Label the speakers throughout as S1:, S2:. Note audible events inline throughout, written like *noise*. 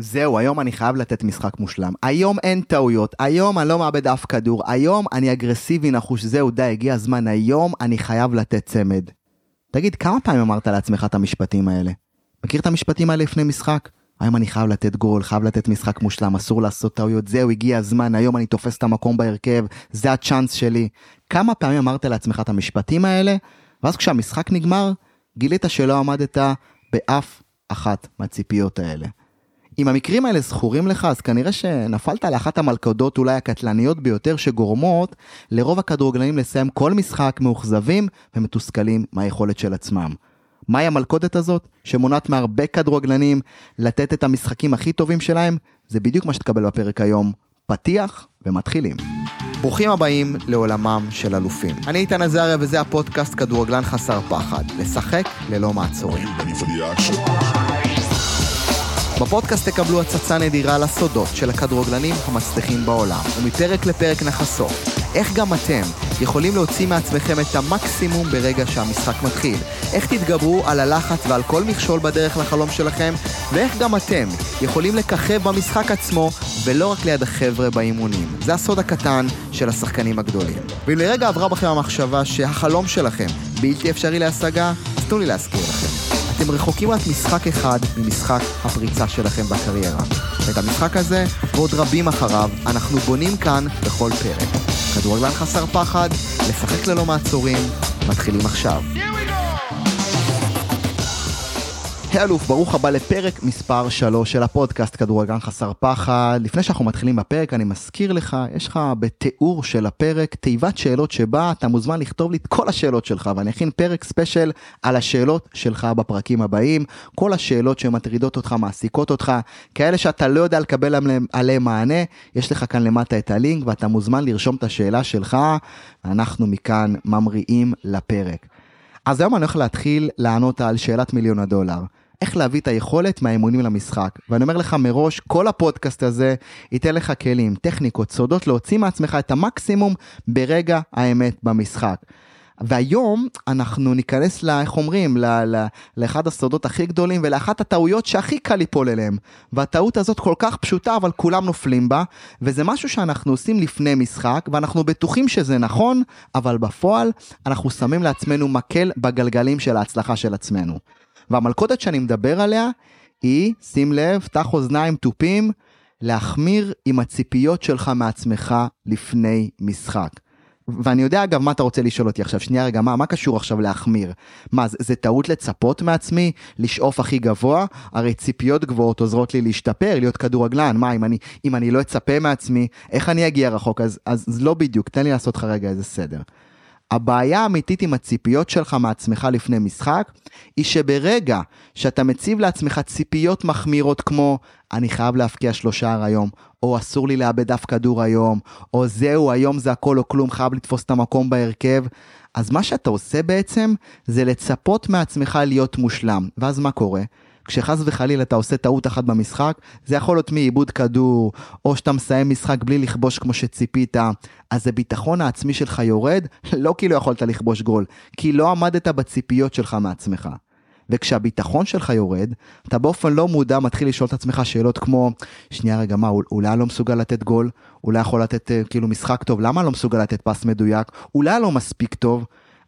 S1: זהו, היום אני חייב לתת משחק מושלם. היום אין טעויות, היום אני לא מאבד אף כדור, היום אני אגרסיבי נחוש, זהו, די, הגיע הזמן, היום אני חייב לתת צמד. תגיד, כמה פעמים אמרת לעצמך את המשפטים האלה? מכיר את המשפטים האלה לפני משחק? היום אני חייב לתת גול, חייב לתת משחק מושלם, אסור לעשות טעויות, זהו, הגיע הזמן, היום אני תופס את המקום בהרכב, זה הצ'אנס שלי. כמה פעמים אמרת לעצמך את המשפטים האלה, ואז כשהמשחק נגמר, גילית שלא עמדת באף אחת מהציפיות האלה. אם המקרים האלה זכורים לך, אז כנראה שנפלת לאחת המלכודות אולי הקטלניות ביותר שגורמות לרוב הכדורגלנים לסיים כל משחק מאוכזבים ומתוסכלים מהיכולת של עצמם. מהי המלכודת הזאת? שמונעת מהרבה כדורגלנים לתת את המשחקים הכי טובים שלהם? זה בדיוק מה שתקבל בפרק היום. פתיח ומתחילים. ברוכים הבאים לעולמם של אלופים. אני איתן עזריה וזה הפודקאסט כדורגלן חסר פחד. לשחק ללא מעצורים. בפודקאסט תקבלו הצצה נדירה לסודות של הכדורגלנים המצליחים בעולם, ומפרק לפרק נחשוף איך גם אתם יכולים להוציא מעצמכם את המקסימום ברגע שהמשחק מתחיל, איך תתגברו על הלחץ ועל כל מכשול בדרך לחלום שלכם, ואיך גם אתם יכולים לככב במשחק עצמו ולא רק ליד החבר'ה באימונים. זה הסוד הקטן של השחקנים הגדולים. ואם לרגע עברה בכם המחשבה שהחלום שלכם בלתי אפשרי להשגה, אז תנו לי להזכיר לכם. אתם רחוקים רק משחק אחד ממשחק הפריצה שלכם בקריירה. ואת המשחק הזה, ועוד רבים אחריו, אנחנו בונים כאן בכל פרק. כדורגלן חסר פחד, לשחק ללא מעצורים, מתחילים עכשיו. היי אלוף, ברוך הבא לפרק מספר 3 של הפודקאסט כדורגלן חסר פחד. לפני שאנחנו מתחילים בפרק, אני מזכיר לך, יש לך בתיאור של הפרק תיבת שאלות שבה אתה מוזמן לכתוב לי את כל השאלות שלך, ואני אכין פרק ספיישל על השאלות שלך בפרקים הבאים. כל השאלות שמטרידות אותך, מעסיקות אותך, כאלה שאתה לא יודע לקבל עליהן מענה, יש לך כאן למטה את הלינק, ואתה מוזמן לרשום את השאלה שלך, ואנחנו מכאן ממריאים לפרק. אז היום אני הולך להתחיל לענות על שאלת מיליון הדולר. איך להביא את היכולת מהאימונים למשחק. ואני אומר לך מראש, כל הפודקאסט הזה ייתן לך כלים, טכניקות, סודות להוציא מעצמך את המקסימום ברגע האמת במשחק. והיום אנחנו ניכנס, לה, איך אומרים, ל, ל, לאחד הסודות הכי גדולים ולאחת הטעויות שהכי קל ליפול אליהם. והטעות הזאת כל כך פשוטה, אבל כולם נופלים בה, וזה משהו שאנחנו עושים לפני משחק, ואנחנו בטוחים שזה נכון, אבל בפועל אנחנו שמים לעצמנו מקל בגלגלים של ההצלחה של עצמנו. והמלכודת שאני מדבר עליה היא, שים לב, פתח אוזניים תופים, להחמיר עם הציפיות שלך מעצמך לפני משחק. ואני יודע אגב מה אתה רוצה לשאול אותי עכשיו, שנייה רגע, מה, מה קשור עכשיו להחמיר? מה, זה, זה טעות לצפות מעצמי? לשאוף הכי גבוה? הרי ציפיות גבוהות עוזרות לי להשתפר, להיות כדורגלן, מה, אם אני, אם אני לא אצפה מעצמי, איך אני אגיע רחוק? אז, אז לא בדיוק, תן לי לעשות לך רגע איזה סדר. הבעיה האמיתית עם הציפיות שלך מעצמך לפני משחק, היא שברגע שאתה מציב לעצמך ציפיות מחמירות כמו אני חייב להפקיע שלושה היום, או אסור לי לאבד אף כדור היום, או זהו, היום זה הכל או כלום, חייב לתפוס את המקום בהרכב, אז מה שאתה עושה בעצם זה לצפות מעצמך להיות מושלם. ואז מה קורה? כשחס וחלילה אתה עושה טעות אחת במשחק, זה יכול להיות מאיבוד כדור, או שאתה מסיים משחק בלי לכבוש כמו שציפית, אז הביטחון העצמי שלך יורד, לא כי לא יכולת לכבוש גול, כי לא עמדת בציפיות שלך מעצמך. וכשהביטחון שלך יורד, אתה באופן לא מודע מתחיל לשאול את עצמך שאלות כמו, שנייה רגע, מה, אולי לא מסוגל לתת גול? אולי יכול לתת אה, כאילו משחק טוב? למה לא מסוגל לתת פס מדויק? אולי לא מספיק טוב?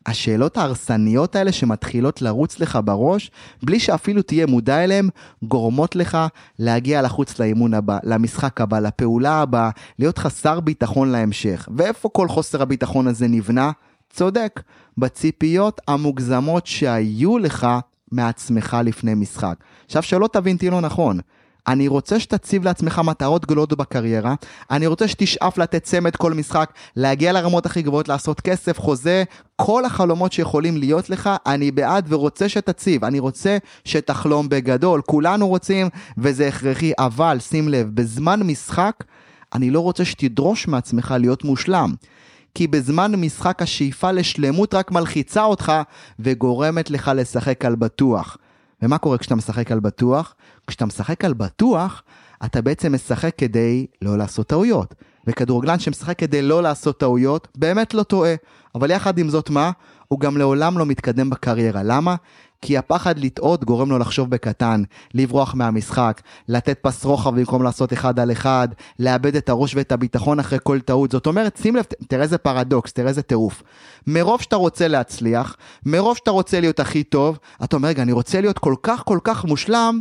S1: השאלות ההרסניות האלה שמתחילות לרוץ לך בראש, בלי שאפילו תהיה מודע אליהן, גורמות לך להגיע לחוץ לאימון הבא, למשחק הבא, לפעולה הבאה, להיות חסר ביטחון להמשך. ואיפה כל חוסר הביטחון הזה נבנה? צודק, בציפיות המוגזמות שהיו לך מעצמך לפני משחק. עכשיו שלא תבין אותי לא נכון, אני רוצה שתציב לעצמך מטרות גדולות בקריירה, אני רוצה שתשאף לתת צמד כל משחק, להגיע לרמות הכי גבוהות, לעשות כסף, חוזה, כל החלומות שיכולים להיות לך, אני בעד ורוצה שתציב, אני רוצה שתחלום בגדול, כולנו רוצים וזה הכרחי, אבל שים לב, בזמן משחק, אני לא רוצה שתדרוש מעצמך להיות מושלם. כי בזמן משחק השאיפה לשלמות רק מלחיצה אותך וגורמת לך לשחק על בטוח. ומה קורה כשאתה משחק על בטוח? כשאתה משחק על בטוח, אתה בעצם משחק כדי לא לעשות טעויות. וכדורגלן שמשחק כדי לא לעשות טעויות, באמת לא טועה. אבל יחד עם זאת מה? הוא גם לעולם לא מתקדם בקריירה. למה? כי הפחד לטעות גורם לו לחשוב בקטן, לברוח מהמשחק, לתת פס רוחב במקום לעשות אחד על אחד, לאבד את הראש ואת הביטחון אחרי כל טעות. זאת אומרת, שים לב, תראה איזה פרדוקס, תראה איזה טירוף. מרוב שאתה רוצה להצליח, מרוב שאתה רוצה להיות הכי טוב, אתה אומר, רגע, אני רוצה להיות כל כך כל כך מושלם,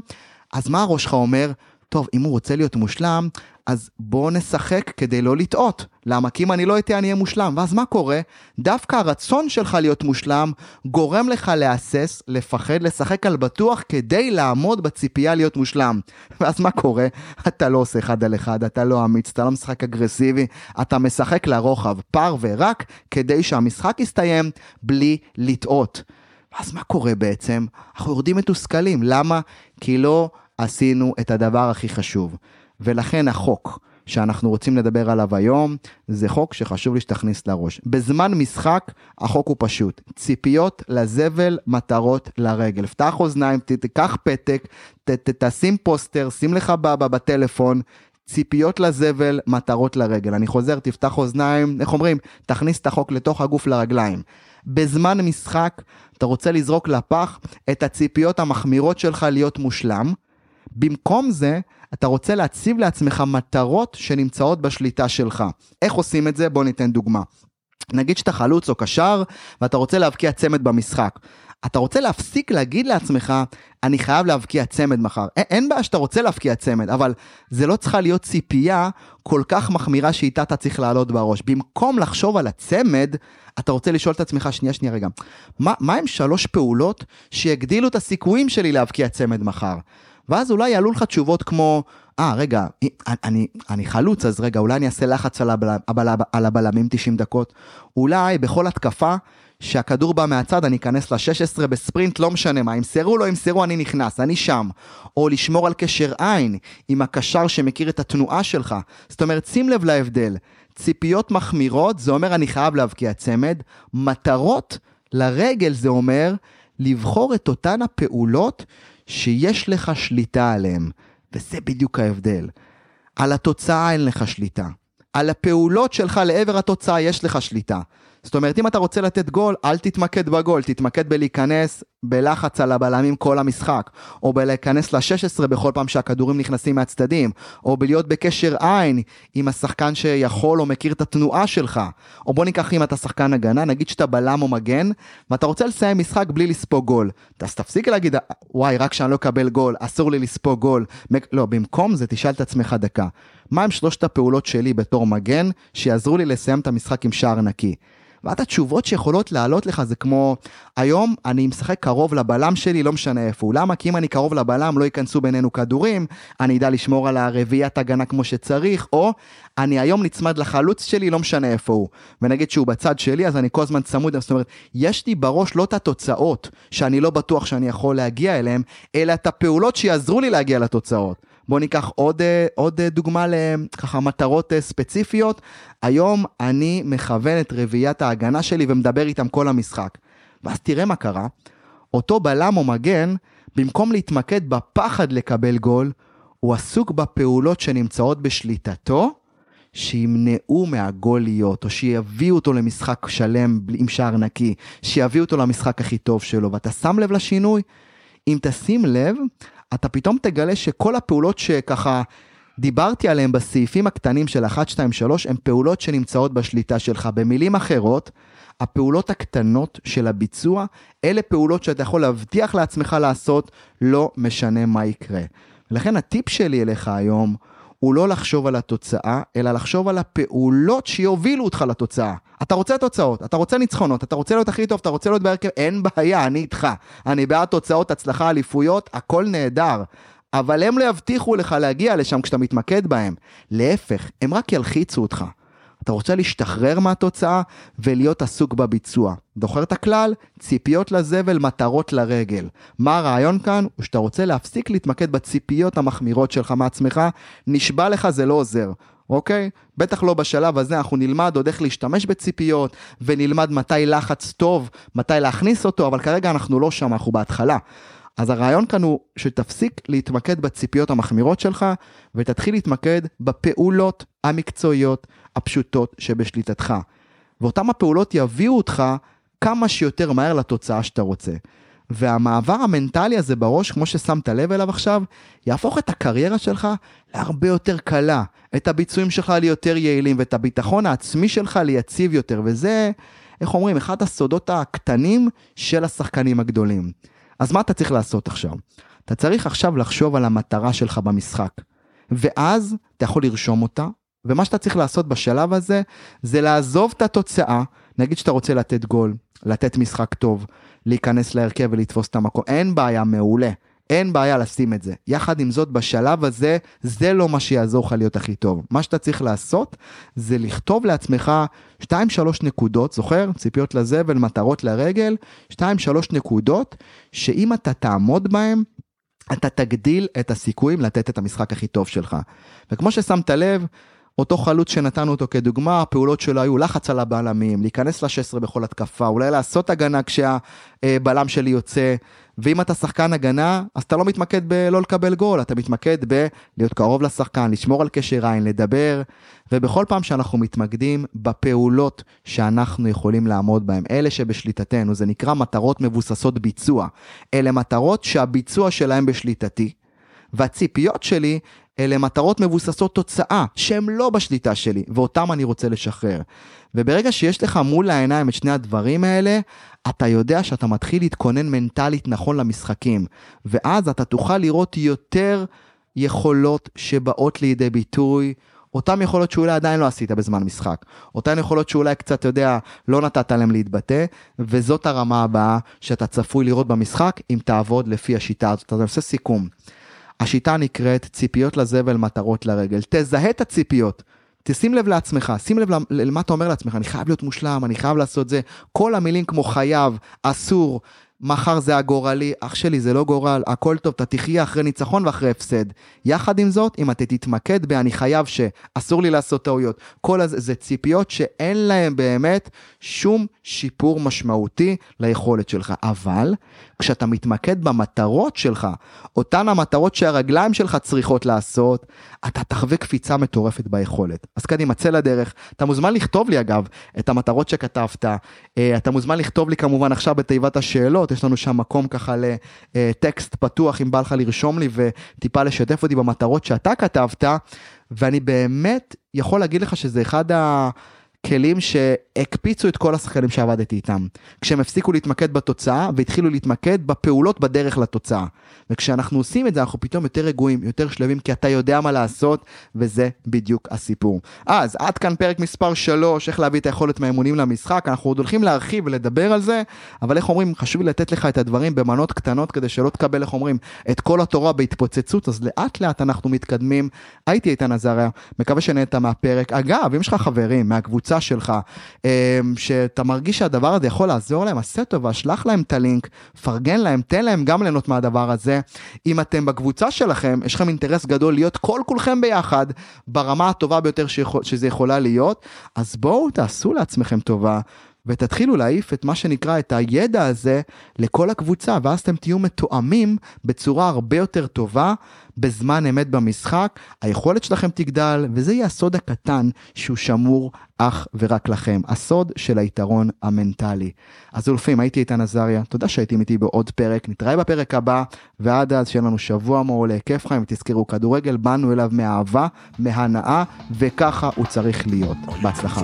S1: אז מה הראש שלך אומר? טוב, אם הוא רוצה להיות מושלם, אז בוא נשחק כדי לא לטעות. למה? כי אם אני לא אטעה אני אהיה מושלם. ואז מה קורה? דווקא הרצון שלך להיות מושלם גורם לך להסס, לפחד, לשחק על בטוח כדי לעמוד בציפייה להיות מושלם. *laughs* ואז מה קורה? אתה לא עושה אחד על אחד, אתה לא אמיץ, אתה לא משחק אגרסיבי, אתה משחק לרוחב, פר ורק, כדי שהמשחק יסתיים בלי לטעות. ואז מה קורה בעצם? אנחנו יורדים מתוסכלים. למה? כי לא עשינו את הדבר הכי חשוב. ולכן החוק שאנחנו רוצים לדבר עליו היום, זה חוק שחשוב לי שתכניס לראש. בזמן משחק, החוק הוא פשוט. ציפיות לזבל, מטרות לרגל. פתח אוזניים, תיקח פתק, תשים פוסטר, שים לך בטלפון. ציפיות לזבל, מטרות לרגל. אני חוזר, תפתח אוזניים, איך אומרים? תכניס את החוק לתוך הגוף לרגליים. בזמן משחק, אתה רוצה לזרוק לפח את הציפיות המחמירות שלך להיות מושלם. במקום זה, אתה רוצה להציב לעצמך מטרות שנמצאות בשליטה שלך. איך עושים את זה? בוא ניתן דוגמה. נגיד שאתה חלוץ או קשר ואתה רוצה להבקיע צמד במשחק. אתה רוצה להפסיק להגיד לעצמך, אני חייב להבקיע צמד מחר. אין, אין בעיה שאתה רוצה להבקיע צמד, אבל זה לא צריכה להיות ציפייה כל כך מחמירה שאיתה אתה צריך לעלות בראש. במקום לחשוב על הצמד, אתה רוצה לשאול את עצמך, שנייה, שנייה, רגע, מה, מה הם שלוש פעולות שיגדילו את הסיכויים שלי להבקיע צמד מחר? ואז אולי יעלו לך תשובות כמו, אה, ah, רגע, אני, אני חלוץ, אז רגע, אולי אני אעשה לחץ על, על הבלמים 90 דקות. אולי בכל התקפה, שהכדור בא מהצד, אני אכנס ל-16 בספרינט, לא משנה מה, ימסרו, לא ימסרו, אני נכנס, אני שם. או לשמור על קשר עין עם הקשר שמכיר את התנועה שלך. זאת אומרת, שים לב להבדל. ציפיות מחמירות, זה אומר אני חייב להבקיע צמד. מטרות לרגל, זה אומר לבחור את אותן הפעולות שיש לך שליטה עליהם, וזה בדיוק ההבדל. על התוצאה אין לך שליטה. על הפעולות שלך לעבר התוצאה יש לך שליטה. זאת אומרת, אם אתה רוצה לתת גול, אל תתמקד בגול, תתמקד בלהיכנס בלחץ על הבלמים כל המשחק, או בלהיכנס ל-16 בכל פעם שהכדורים נכנסים מהצדדים, או בלהיות בקשר עין עם השחקן שיכול או מכיר את התנועה שלך. או בוא ניקח אם אתה שחקן הגנה, נגיד שאתה בלם או מגן, ואתה רוצה לסיים משחק בלי לספוג גול. אז תפסיק להגיד, וואי, רק שאני לא אקבל גול, אסור לי לספוג גול. לא, במקום זה תשאל את עצמך דקה. מה הם שלושת הפעולות שלי בתור מגן, שיעזרו לי לסיים את המשחק עם שער נקי? ואת התשובות שיכולות לעלות לך זה כמו, היום אני משחק קרוב לבלם שלי, לא משנה איפה הוא. למה? כי אם אני קרוב לבלם לא ייכנסו בינינו כדורים, אני אדע לשמור על הרביעיית הגנה כמו שצריך, או אני היום נצמד לחלוץ שלי, לא משנה איפה הוא. ונגיד שהוא בצד שלי, אז אני כל הזמן צמוד, זאת אומרת, יש לי בראש לא את התוצאות, שאני לא בטוח שאני יכול להגיע אליהן, אלא את הפעולות שיעזרו לי להגיע לתוצאות. בואו ניקח עוד, אה, עוד אה, דוגמה לככה מטרות אה, ספציפיות. היום אני מכוון את רביעיית ההגנה שלי ומדבר איתם כל המשחק. ואז תראה מה קרה, אותו בלם או מגן, במקום להתמקד בפחד לקבל גול, הוא עסוק בפעולות שנמצאות בשליטתו, שימנעו מהגול להיות, או שיביאו אותו למשחק שלם עם שער נקי, שיביאו אותו למשחק הכי טוב שלו, ואתה שם לב לשינוי? אם תשים לב, אתה פתאום תגלה שכל הפעולות שככה דיברתי עליהן בסעיפים הקטנים של 1, 2, 3, הן פעולות שנמצאות בשליטה שלך. במילים אחרות, הפעולות הקטנות של הביצוע, אלה פעולות שאתה יכול להבטיח לעצמך לעשות, לא משנה מה יקרה. לכן הטיפ שלי אליך היום, הוא לא לחשוב על התוצאה, אלא לחשוב על הפעולות שיובילו אותך לתוצאה. אתה רוצה תוצאות, אתה רוצה ניצחונות, אתה רוצה להיות הכי טוב, אתה רוצה להיות בהרכב, אין בעיה, אני איתך. אני בעד תוצאות, הצלחה, אליפויות, הכל נהדר. אבל הם לא יבטיחו לך להגיע לשם כשאתה מתמקד בהם. להפך, הם רק ילחיצו אותך. אתה רוצה להשתחרר מהתוצאה ולהיות עסוק בביצוע. זוכר את הכלל? ציפיות לזבל, מטרות לרגל. מה הרעיון כאן? הוא שאתה רוצה להפסיק להתמקד בציפיות המחמירות שלך מעצמך, נשבע לך זה לא עוזר. אוקיי? בטח לא בשלב הזה, אנחנו נלמד עוד איך להשתמש בציפיות, ונלמד מתי לחץ טוב, מתי להכניס אותו, אבל כרגע אנחנו לא שם, אנחנו בהתחלה. אז הרעיון כאן הוא שתפסיק להתמקד בציפיות המחמירות שלך, ותתחיל להתמקד בפעולות המקצועיות הפשוטות שבשליטתך. ואותן הפעולות יביאו אותך כמה שיותר מהר לתוצאה שאתה רוצה. והמעבר המנטלי הזה בראש, כמו ששמת לב אליו עכשיו, יהפוך את הקריירה שלך להרבה יותר קלה, את הביצועים שלך ליותר יעילים, ואת הביטחון העצמי שלך ליציב יותר, וזה, איך אומרים, אחד הסודות הקטנים של השחקנים הגדולים. אז מה אתה צריך לעשות עכשיו? אתה צריך עכשיו לחשוב על המטרה שלך במשחק, ואז אתה יכול לרשום אותה, ומה שאתה צריך לעשות בשלב הזה, זה לעזוב את התוצאה, נגיד שאתה רוצה לתת גול, לתת משחק טוב, להיכנס להרכב ולתפוס את המקום, אין בעיה, מעולה. אין בעיה לשים את זה. יחד עם זאת, בשלב הזה, זה לא מה שיעזור לך להיות הכי טוב. מה שאתה צריך לעשות, זה לכתוב לעצמך 2-3 נקודות, זוכר? ציפיות לזבל, מטרות לרגל, 2-3 נקודות, שאם אתה תעמוד בהן, אתה תגדיל את הסיכויים לתת את המשחק הכי טוב שלך. וכמו ששמת לב, אותו חלוץ שנתנו אותו כדוגמה, הפעולות שלו היו לחץ על הבלמים, להיכנס ל-16 בכל התקפה, אולי לעשות הגנה כשהבלם שלי יוצא, ואם אתה שחקן הגנה, אז אתה לא מתמקד בלא לקבל גול, אתה מתמקד בלהיות קרוב לשחקן, לשמור על קשר עין, לדבר, ובכל פעם שאנחנו מתמקדים בפעולות שאנחנו יכולים לעמוד בהן, אלה שבשליטתנו, זה נקרא מטרות מבוססות ביצוע. אלה מטרות שהביצוע שלהן בשליטתי. והציפיות שלי אלה מטרות מבוססות תוצאה, שהן לא בשליטה שלי, ואותם אני רוצה לשחרר. וברגע שיש לך מול העיניים את שני הדברים האלה, אתה יודע שאתה מתחיל להתכונן מנטלית נכון למשחקים, ואז אתה תוכל לראות יותר יכולות שבאות לידי ביטוי. אותן יכולות שאולי עדיין לא עשית בזמן משחק, אותן יכולות שאולי קצת, אתה יודע, לא נתת להם להתבטא, וזאת הרמה הבאה שאתה צפוי לראות במשחק אם תעבוד לפי השיטה הזאת. אתה עושה סיכום. השיטה נקראת ציפיות לזבל, מטרות לרגל. תזהה את הציפיות. תשים לב לעצמך, שים לב למה אתה אומר לעצמך, אני חייב להיות מושלם, אני חייב לעשות זה. כל המילים כמו חייב, אסור, מחר זה הגורלי, אח שלי זה לא גורל, הכל טוב, אתה תחיה אחרי ניצחון ואחרי הפסד. יחד עם זאת, אם אתה תתמקד ב"אני חייב שאסור לי לעשות טעויות", כל הזה זה ציפיות שאין להם באמת שום שיפור משמעותי ליכולת שלך. אבל כשאתה מתמקד במטרות שלך, אותן המטרות שהרגליים שלך צריכות לעשות, אתה תחווה קפיצה מטורפת ביכולת. אז קדימה, צא לדרך. אתה מוזמן לכתוב לי אגב את המטרות שכתבת. אה, אתה מוזמן לכתוב לי כמובן עכשיו בתיבת השאלות, יש לנו שם מקום ככה לטקסט פתוח אם בא לך לרשום לי וטיפה לשתף אותי במטרות שאתה כתבת, ואני באמת יכול להגיד לך שזה אחד ה... כלים שהקפיצו את כל השחקנים שעבדתי איתם. כשהם הפסיקו להתמקד בתוצאה והתחילו להתמקד בפעולות בדרך לתוצאה. וכשאנחנו עושים את זה אנחנו פתאום יותר רגועים, יותר שלבים, כי אתה יודע מה לעשות, וזה בדיוק הסיפור. אז עד כאן פרק מספר 3, איך להביא את היכולת מהאימונים למשחק. אנחנו עוד הולכים להרחיב ולדבר על זה, אבל איך אומרים, חשוב לי לתת לך את הדברים במנות קטנות כדי שלא תקבל, איך אומרים, את כל התורה בהתפוצצות, אז לאט לאט אנחנו מתקדמים. הייתי איתן עזריה, מקווה שנהנית מהפרק. אגב, אם יש לך חברים מהקבוצה הקבוצה שלך, אמ, שאתה מרגיש שהדבר הזה יכול לעזור להם, עשה טובה, שלח להם את הלינק, פרגן להם, תן להם גם ליהנות מהדבר הזה. אם אתם בקבוצה שלכם, יש לכם אינטרס גדול להיות כל כולכם ביחד, ברמה הטובה ביותר שזה יכולה להיות, אז בואו תעשו לעצמכם טובה. ותתחילו להעיף את מה שנקרא את הידע הזה לכל הקבוצה, ואז אתם תהיו מתואמים בצורה הרבה יותר טובה בזמן אמת במשחק, היכולת שלכם תגדל, וזה יהיה הסוד הקטן שהוא שמור אך ורק לכם, הסוד של היתרון המנטלי. אז אולפים, הייתי איתן עזריה, תודה שהייתם איתי בעוד פרק, נתראה בפרק הבא, ועד אז שיהיה לנו שבוע מעולה, כיף חיים, ותזכרו, כדורגל באנו אליו מאהבה, מהנאה, וככה הוא צריך להיות. בהצלחה.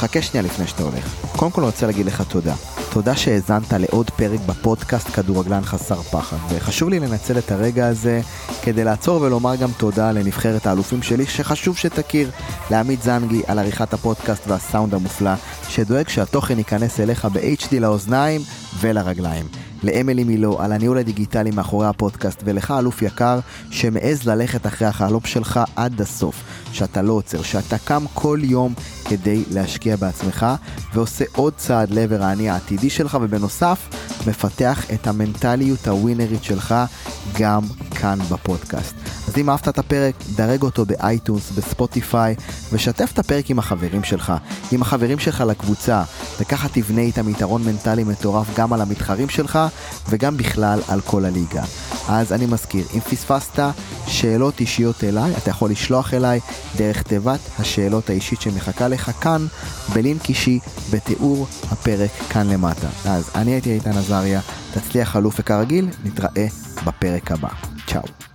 S1: חכה שנייה לפני שאתה הולך. קודם כל אני רוצה להגיד לך תודה. תודה שהאזנת לעוד פרק בפודקאסט כדורגלן חסר פחד, וחשוב לי לנצל את הרגע הזה כדי לעצור ולומר גם תודה לנבחרת האלופים שלי, שחשוב שתכיר, לעמית זנגי על עריכת הפודקאסט והסאונד המופלא, שדואג שהתוכן ייכנס אליך ב-HD לאוזניים ולרגליים. לאמילי מילו על הניהול הדיגיטלי מאחורי הפודקאסט, ולך אלוף יקר שמעז ללכת אחרי החלום שלך עד הסוף, שאתה לא עוצר, שאתה קם כל יום כדי להשקיע בעצמך, ועושה עוד צעד לעבר האני העתידי שלך, ובנוסף, מפתח את המנטליות הווינרית שלך גם כאן בפודקאסט. אז אם אהבת את הפרק, דרג אותו באייטונס, בספוטיפיי, ושתף את הפרק עם החברים שלך, עם החברים שלך לקבוצה. וככה תבנה איתם יתרון מנטלי מטורף גם על המתחרים שלך וגם בכלל על כל הליגה. אז אני מזכיר, אם פספסת שאלות אישיות אליי, אתה יכול לשלוח אליי דרך תיבת השאלות האישית שמחכה לך כאן, בלינק אישי, בתיאור הפרק כאן למטה. אז אני הייתי איתן עזריה, תצליח אלוף וכרגיל, נתראה בפרק הבא. צ'או.